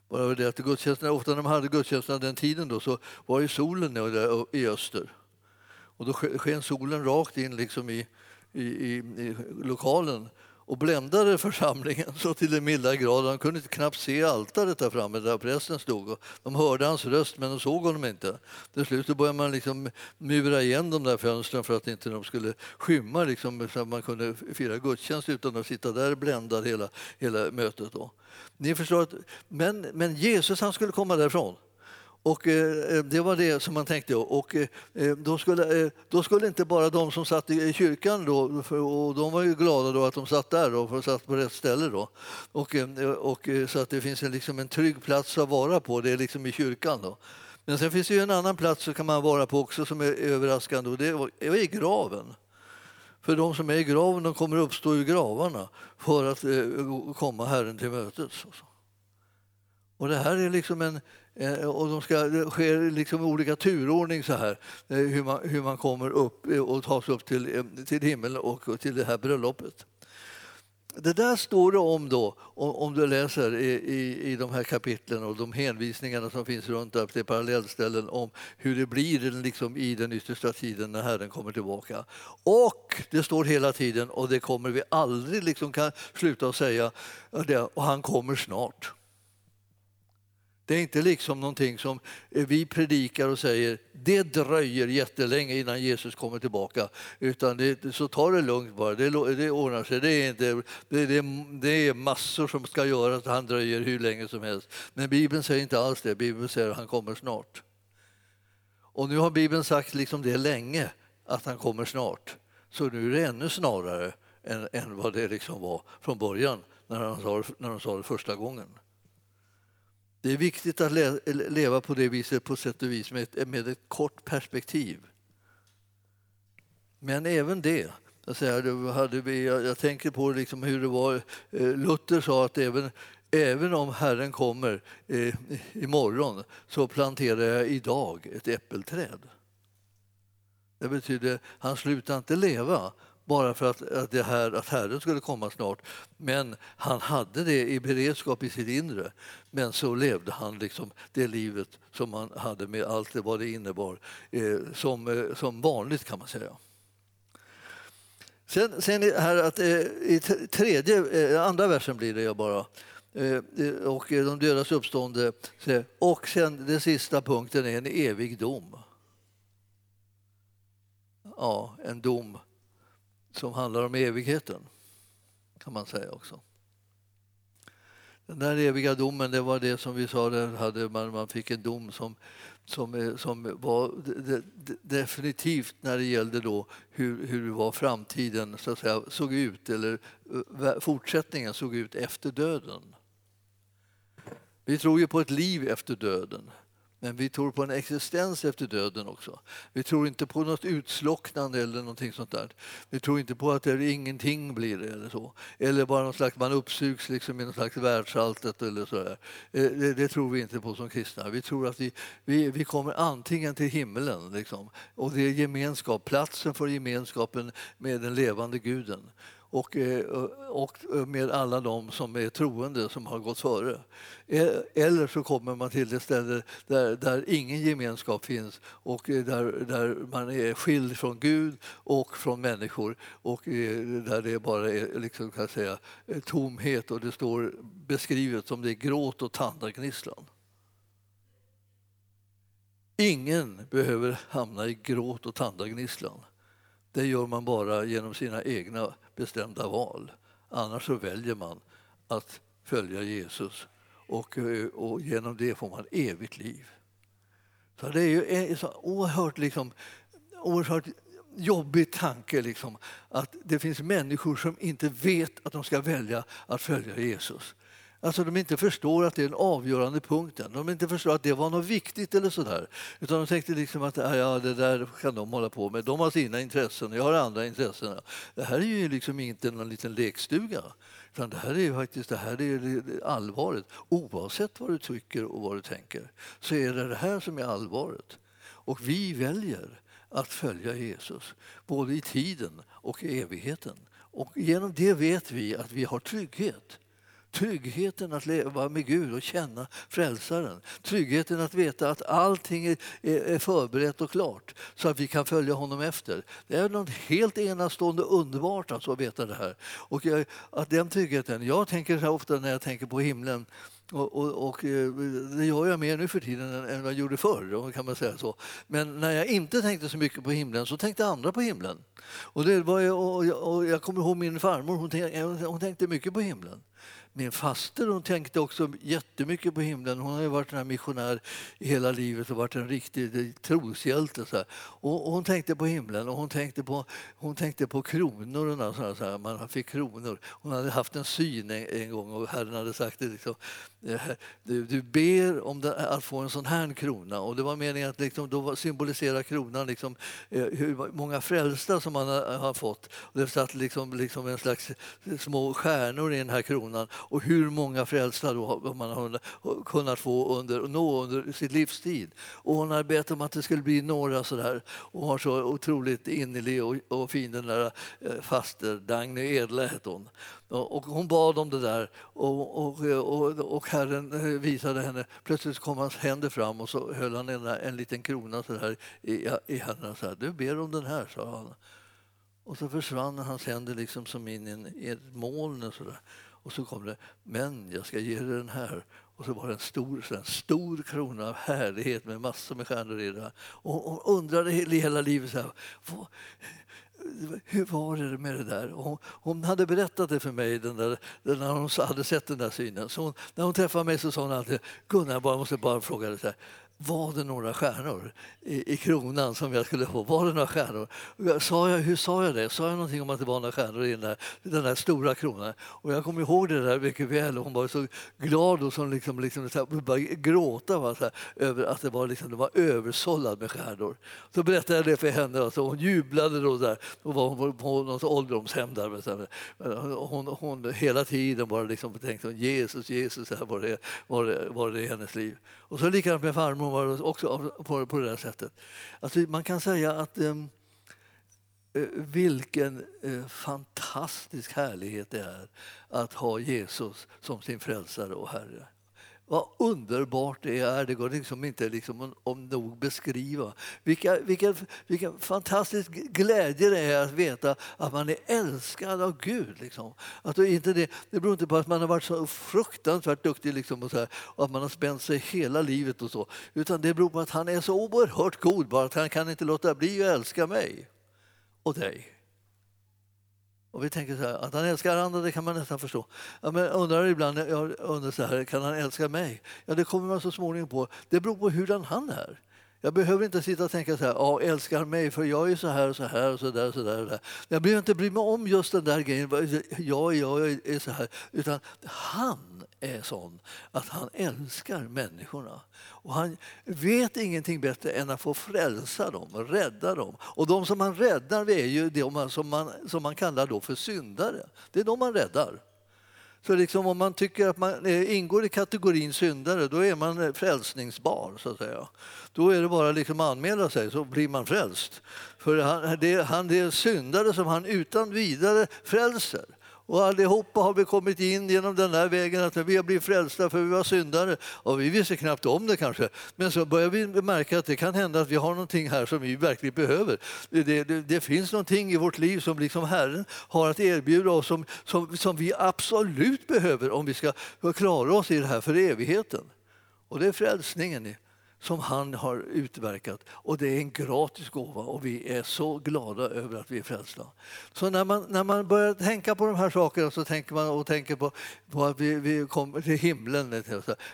Bara det att gudstjänsterna, ofta när man hade gudstjänsterna den tiden då, så var ju solen i öster. Och då sken solen rakt in liksom i, i, i, i lokalen och bländade församlingen så till den milda grad de kunde knappt se altaret där framme där prästen stod. De hörde hans röst men de såg honom inte. Till slut började man liksom mura igen de där fönstren för att inte de skulle skymma liksom, så att man kunde fira gudstjänst utan att sitta där bländad hela, hela mötet. Då. Ni förstår att, men, men Jesus han skulle komma därifrån. Och eh, eh, det var det som man tänkte. Och eh, eh då, skulle, eh, då skulle inte bara de som satt i kyrkan, då, för, och de var ju glada då att de satt där då, för satt på rätt ställe. Då. Och, eh, och, så att det finns en, liksom en trygg plats att vara på, det är liksom i kyrkan. Då. Men sen finns det ju en annan plats som kan man vara på också som är överraskande och det är i graven. För de som är i graven de kommer uppstå ur gravarna för att komma Herren till mötes. Och det här är liksom en, Eh, och de ska, det sker liksom i olika turordning så här, eh, hur man, hur man kommer upp eh, och tas upp till, till himlen och till det här bröllopet. det där står det om då, om du läser i, i, i de här kapitlen och de hänvisningarna som finns runt där till parallellställen om hur det blir liksom i den yttersta tiden när Herren kommer tillbaka. Och det står hela tiden, och det kommer vi aldrig liksom kan sluta att säga, och han kommer snart. Det är inte liksom någonting som eh, vi predikar och säger det dröjer jättelänge innan Jesus kommer tillbaka. Utan det, så ta det lugnt bara, det, det ordnar sig. Det är, inte, det, det, det är massor som ska göras, han dröjer hur länge som helst. Men Bibeln säger inte alls det, Bibeln säger att han kommer snart. Och nu har Bibeln sagt liksom det länge, att han kommer snart. Så nu är det ännu snarare än, än vad det liksom var från början när de sa, när de sa det första gången. Det är viktigt att leva på det viset på sätt och vis med ett, med ett kort perspektiv. Men även det, jag, hade vi, jag tänker på liksom hur det var, eh, Luther sa att även, även om Herren kommer eh, imorgon så planterar jag idag ett äppelträd. Det betyder att han slutar inte leva bara för att, att, det här, att Herren skulle komma snart. Men han hade det i beredskap i sitt inre. Men så levde han liksom det livet som han hade med allt det vad det innebar, eh, som, eh, som vanligt kan man säga. Sen, sen här att, eh, i tredje, eh, andra versen blir det jag bara. Eh, eh och eh, de dödas uppstående. Och sen den sista punkten är en evig dom. Ja, en dom som handlar om evigheten, kan man säga också. Den där eviga domen, det var det som vi sa, där hade man, man fick en dom som, som, eh, som var de, de, definitivt när det gällde då hur, hur var framtiden så att säga, såg ut, eller eh, fortsättningen såg ut efter döden. Vi tror ju på ett liv efter döden. Men vi tror på en existens efter döden också. Vi tror inte på något utslocknande eller någonting sånt där. Vi tror inte på att det ingenting blir eller så. Eller bara någon slags, man uppsugs liksom i något slags världsalltet eller så där. Eh, det, det, tror vi inte på som kristna. Vi tror att vi, vi, vi kommer antingen till himlen liksom, och det är gemenskap, platsen för gemenskapen med den levande guden och, eh, och eh, med alla de som är troende som har gått före. E, eller så kommer man till ett ställe där, där ingen gemenskap finns och eh, där, där man är skild från Gud och från människor och där det bara är liksom, kan säga, tomhet och det står beskrivet som det är gråt och tandagnisslan. Ingen behöver hamna i gråt och tandagnisslan. Det gör man bara genom sina egna bestämda val. Annars så väljer man att följa Jesus och, eh, och genom det får man evigt liv. Så det är ju en så oerhört, liksom, oerhört jobbig tanke liksom, att det finns människor som inte vet att de ska välja att följa Jesus. Alltså de inte förstår att det är den avgörande punkten. De inte förstår att det var något viktigt eller sådär. Utan de tänkte liksom att ja, det där kan de hålla på med. De har sina intressen, och jag har andra intressen. Det här är ju liksom inte någon liten lekstuga. Utan det här är faktiskt det här är allvaret. Oavsett vad du tycker och vad du tänker så är det det här som är allvaret. Och vi väljer att följa Jesus, både i tiden och i evigheten. Och genom det vet vi att vi har trygghet. Tryggheten att leva med Gud och känna Frälsaren. Tryggheten att veta att allting är förberett och klart så att vi kan följa honom efter. Det är något helt enastående underbart alltså att veta det här. Och att den tryggheten, jag tänker så ofta när jag tänker på himlen och, och, och, eh, det gör jag mer nu för tiden än vad jag gjorde förr. Kan man säga så. Men när jag inte tänkte så mycket på himlen så tänkte andra på himlen. Och, det var, och, och jag kommer ihåg min farmor, hon tänkte, hon tänkte mycket på himlen min faster hon tänkte också jättemycket på himlen. Hon har ju varit en missionär i hela livet och varit en riktig troshjälte. Så och, och, hon tänkte på himlen och hon tänkte på, hon tänkte på kronorna. Så här, man fick kronor. Hon hade haft en syn en, en gång och Herren hade sagt det liksom, eh, du, du ber om det, att få en sån här krona. Och det var meningen att liksom, då symbolisera kronan liksom, eh, hur många frälsta som man har, har fått. Och det satt liksom, liksom en slags små stjärnor i den här kronan och hur många frälsta då man har kunnat få under, nå under sitt livstid. Och hon har bett om att det skulle bli några sådär. Och hon var så otroligt innerlig och, och fin den där eh, faster, Dagny Edla hette hon. Och hon bad om det där och, och, och, och Herren eh, visade henne. Plötsligt kom hans händer fram och så höll han en, en liten krona så här i, i händerna. Så här, du ber om den här, sa han. Och så försvann hans händer liksom som in i, i ett moln. Och, så där och så kom det, men jag ska ge dig den här. Och så var det en stor, en stor krona av härlighet med massor med stjärnor i det. Och hon undrade hela livet så här, hur var det med det där? Hon, hon, hade berättat det för mig den där, när hon hade sett den där synen. Så hon, när hon träffade mig så sa hon alltid Gunnar, jag måste bara fråga dig så här, var det några stjärnor i, i, kronan som jag skulle få? Var det några stjärnor? Sa jag, hur sa jag det? Sa jag någonting om att det var några stjärnor i den där, den där stora kronan? Och jag kommer ihåg det där mycket väl. Hon var så glad och som liksom, liksom, så här, började gråta va, så här, över att det var, liksom, det var översållad med stjärnor. Så berättade jag det för henne och hon jublade då där. Då var hon på något ålderdomshem där. Så här, hon, hon, hela tiden bara liksom tänkte Jesus, Jesus, här var det, var det, var det i hennes liv. Och så likadant med farmor var också på, på det där sättet. Alltså man kan säga att ehm, eh, vilken eh, fantastisk härlighet det är att ha Jesus som sin frälsare och Herre. Vad underbart det är, det går liksom inte liksom om nog beskriva. Vilka, vilken, vilken fantastisk glädje det är att veta att man är älskad av Gud. Liksom. Att inte det, det beror inte på att man har varit så fruktansvärt duktig liksom och, så här, och att man har spänt sig hela livet och så. Utan det beror på att han är så oerhört god bara att han kan inte låta bli att älska mig och dig. Och vi tänker så här, att han älskar andra det kan man nästan förstå. Ja, men undrar ibland, jag undrar så här, kan han älska mig? Ja, det kommer man så småningom på. Det beror på hur han är. Jag behöver inte sitta och tänka så här, ja, älskar mig för jag är så här och så här och så där och så där. Och där. Jag behöver inte bry mig om just den där grejen, jag, jag är så här. Utan han är sån att han älskar människorna. Och han vet ingenting bättre än att få frälsa dem rädda dem. Och de som han räddar är ju de som man, som man kallar då för syndare. Det är de man räddar. Så liksom om man tycker att man eh, ingår i kategorin syndare, då är man eh, frälsningsbar. så att säga. Då är det bara liksom att anmäla sig, så blir man frälst. För han, det, han, det är syndare som han utan vidare frälser. Och allihopa har vi kommit in genom den här vägen att vi har blivit frälsta för vi var syndare. Och vi visste knappt om det kanske. Men så börjar vi märka att det kan hända att vi har någonting här som vi verkligen behöver. Det, det, det finns någonting i vårt liv som liksom Herren har att erbjuda oss som, som, som vi absolut behöver om vi ska klara oss i det här för evigheten. Och det är frälsningen som han har utverkat. Och det är en gratis gåva och vi är så glada över att vi är frälsta. Så när man, när man börjar tänka på de här sakerna så tänker man och tänker på, på att vi, vi kommer till himlen. Det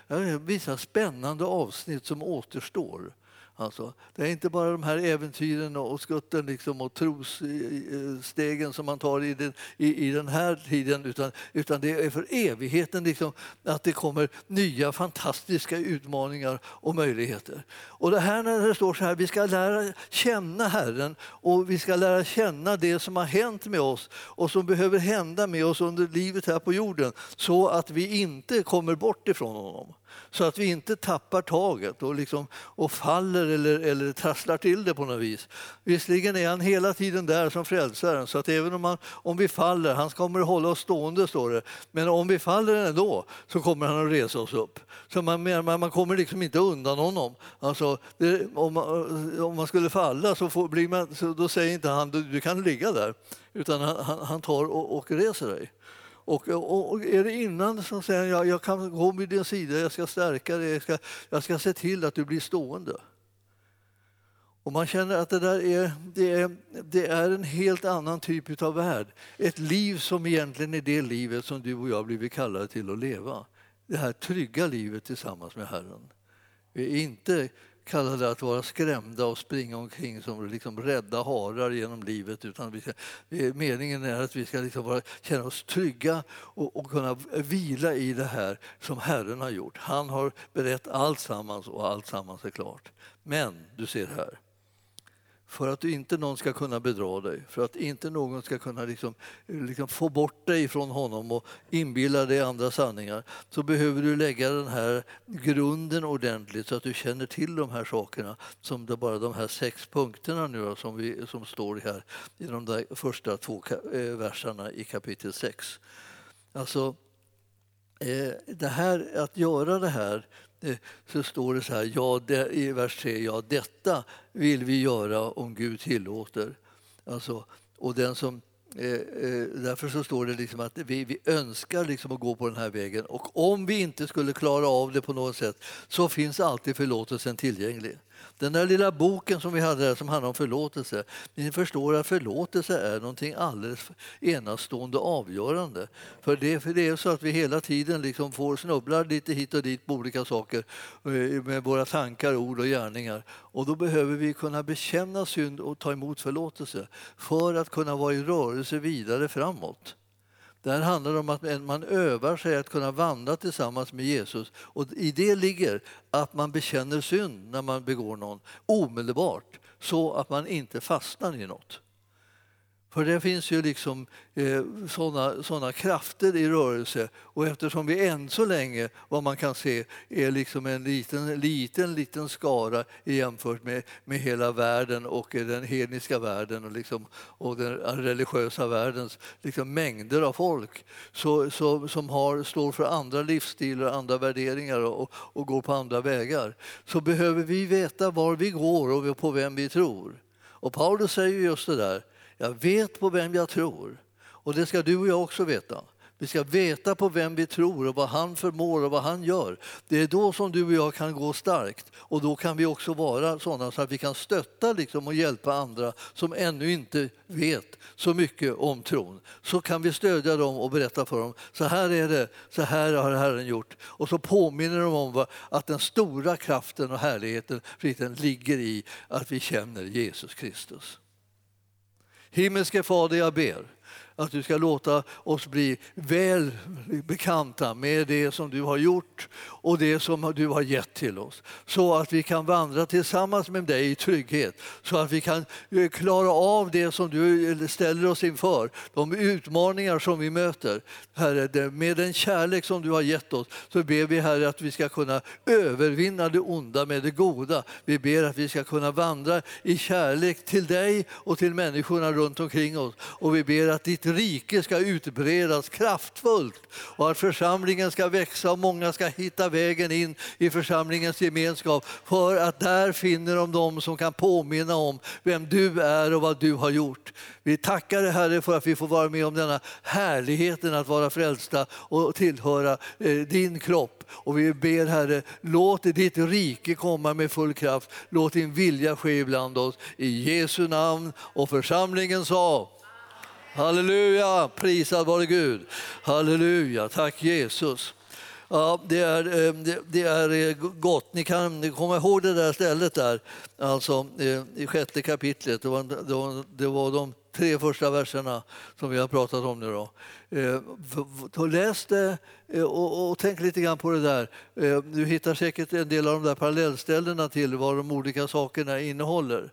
är vissa spännande avsnitt som återstår. Alltså, det är inte bara de här äventyren och skutten liksom och trosstegen som man tar i den, i, i den här tiden utan, utan det är för evigheten liksom, att det kommer nya fantastiska utmaningar och möjligheter. Och det här när det står så här, vi ska lära känna Herren och vi ska lära känna det som har hänt med oss och som behöver hända med oss under livet här på jorden så att vi inte kommer bort ifrån honom så att vi inte tappar taget och, liksom, och faller eller, eller trasslar till det på något vis. Visserligen är han hela tiden där som frälsaren så att även om, han, om vi faller, han kommer att hålla oss stående står det, men om vi faller ändå så kommer han att resa oss upp. Så man, man, man kommer liksom inte undan honom. Alltså, det, om, man, om man skulle falla så, får, blir man, så då säger inte han du, du kan ligga där, utan han, han, han tar och, och reser dig. Och, och, och, är det innan så säger jag, jag kan gå vid din sida, jag ska stärka dig, jag ska, jag ska se till att du blir stående. Och man känner att det där är, det är, det är en helt annan typ av värld. Ett liv som egentligen är det livet som du och jag blivit kallade till att leva. Det här trygga livet tillsammans med Herren. Vi är inte kallade att vara skrämda och springa omkring som liksom rädda harar genom livet. Utan vi ska, meningen är att vi ska liksom vara, känna oss trygga och, och kunna vila i det här som Herren har gjort. Han har berett allt sammans och allt sammans är klart. Men du ser här, för att inte någon ska kunna bedra dig, för att inte någon ska kunna liksom, liksom få bort dig från honom och inbilla dig andra sanningar, så behöver du lägga den här grunden ordentligt så att du känner till de här sakerna, som det bara de här sex punkterna nu som, vi, som står här i de där första två eh, verserna i kapitel 6. Alltså, eh, det här, att göra det här Eh, så står det så här, ja, det, i vers 3, ja detta vill vi göra om Gud tillåter. Alltså, och den som, eh, eh, därför så står det liksom att vi, vi önskar liksom att gå på den här vägen och om vi inte skulle klara av det på något sätt så finns alltid förlåtelsen tillgänglig. Den där lilla boken som vi hade där som handlar om förlåtelse. Ni förstår att förlåtelse är någonting alldeles enastående avgörande. För det, för det är så att vi hela tiden liksom får snubblar lite hit och dit på olika saker eh, med våra tankar, ord och gärningar. Och då behöver vi kunna bekänna synd och ta emot förlåtelse för att kunna vara i rörelse vidare framåt. Det här handlar om att man övar sig att kunna vandra tillsammans med Jesus. Och I det ligger att man bekänner synd när man begår någon omedelbart så att man inte fastnar i något. För det finns ju liksom eh, såna, såna krafter i rörelse och eftersom vi än så länge, vad man kan se, är liksom en liten, liten, liten skara jämfört med, med hela världen och den hedniska världen och, liksom, och den religiösa världens liksom mängder av folk så, så, som har, står för andra livsstilar, andra värderingar och, och går på andra vägar så behöver vi veta var vi går och på vem vi tror. Och Paulus säger just det där jag vet på vem jag tror. Och det ska du och jag också veta. Vi ska veta på vem vi tror och vad han förmår och vad han gör. Det är då som du och jag kan gå starkt och då kan vi också vara sådana så att vi kan stötta liksom och hjälpa andra som ännu inte vet så mycket om tron. Så kan vi stödja dem och berätta för dem. Så här är det, så här har Herren gjort. Och så påminner de om att den stora kraften och härligheten ligger i att vi känner Jesus Kristus. Himmelske Fader, jag ber att du ska låta oss bli väl bekanta med det som du har gjort och det som du har gett till oss. Så att vi kan vandra tillsammans med dig i trygghet. Så att vi kan eh, klara av det som du eh, ställer oss inför. De utmaningar som vi möter. Herre, med den kärlek som du har gett oss så ber vi Herre att vi ska kunna övervinna det onda med det goda. Vi ber att vi ska kunna vandra i kärlek till dig och till människorna runt omkring oss. Och vi ber att ditt ditt rike ska utbredas kraftfullt och att församlingen ska växa och många ska hitta vägen in i församlingens gemenskap för att där finner de dem som kan påminna om vem du är och vad du har gjort. Vi tackar dig Herre för att vi får vara med om denna härligheten att vara frälsta och tillhöra eh, din kropp. Och vi ber Herre, låt ditt rike komma med full kraft. Låt din vilja ske ibland oss. I Jesu namn och församlingen sa Halleluja, prisad vare Gud. Halleluja, tack Jesus. Ja, det, är, eh, det, är eh, gott. Ni kan komma ihåg det där stället där, alltså eh, i sjätte kapitlet. Det var, det var, det var de tre första verserna som vi har pratat om nu. Då. läs det och, och tänk lite grann på det där. Du hittar säkert en del av de där parallellställena till vad de olika sakerna innehåller.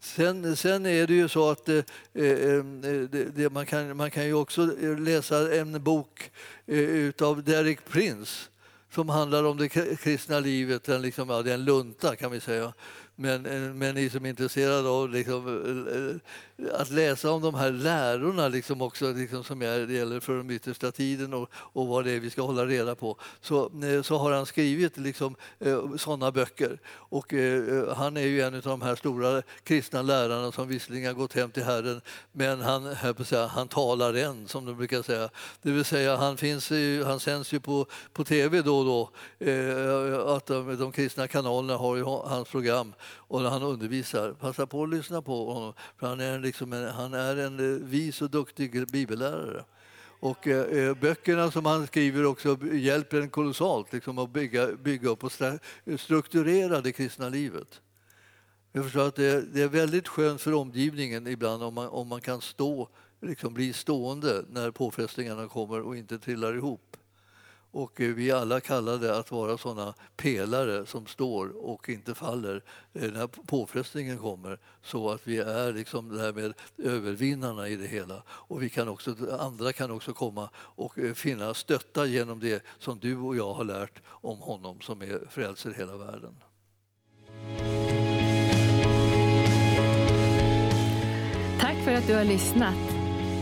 Sen, sen är det ju så att eh, eh, eh, det, det, man, kan, man kan ju också eh, läsa en bok eh, av Derek Prince som handlar om det kristna livet. Den liksom, ja, det är en lunta kan vi säga. Men, eh, men ni som är intresserade av liksom, eh, att läsa om de här lärorna liksom också, liksom, som är, gäller för den yttersta tiden och, och vad det är vi ska hålla reda på, så, eh, så har han skrivit liksom, eh, sådana böcker. Och, eh, han är ju en av de här stora kristna lärarna som visserligen har gått hem till Herren, men han, säga, han talar än, som de brukar säga. Det vill säga, han, finns, han sänds ju på, på tv då och då. att de, de kristna kanalerna har ju hans program och han undervisar. Passa på att lyssna på honom, för han är, liksom en, han är en eh, vis och duktig bibellärare. Och eh, eh böckerna som han skriver också hjälper en kolossalt liksom, att bygga, bygga upp och strukturera det kristna livet. Jag förstår att det, det är väldigt skönt för omgivningen ibland om man, om man kan stå, liksom bli stående när påfrestningarna kommer och inte trillar ihop. Och eh, vi är alla kallade att vara sådana pelare som står och inte faller eh, när påfrestningen kommer så att vi är liksom det här med övervinnarna i det hela. Och vi kan också, andra kan också komma och eh, finna stötta genom det som du och jag har lärt om honom som är frälser hela världen. Tack för att du har lyssnat.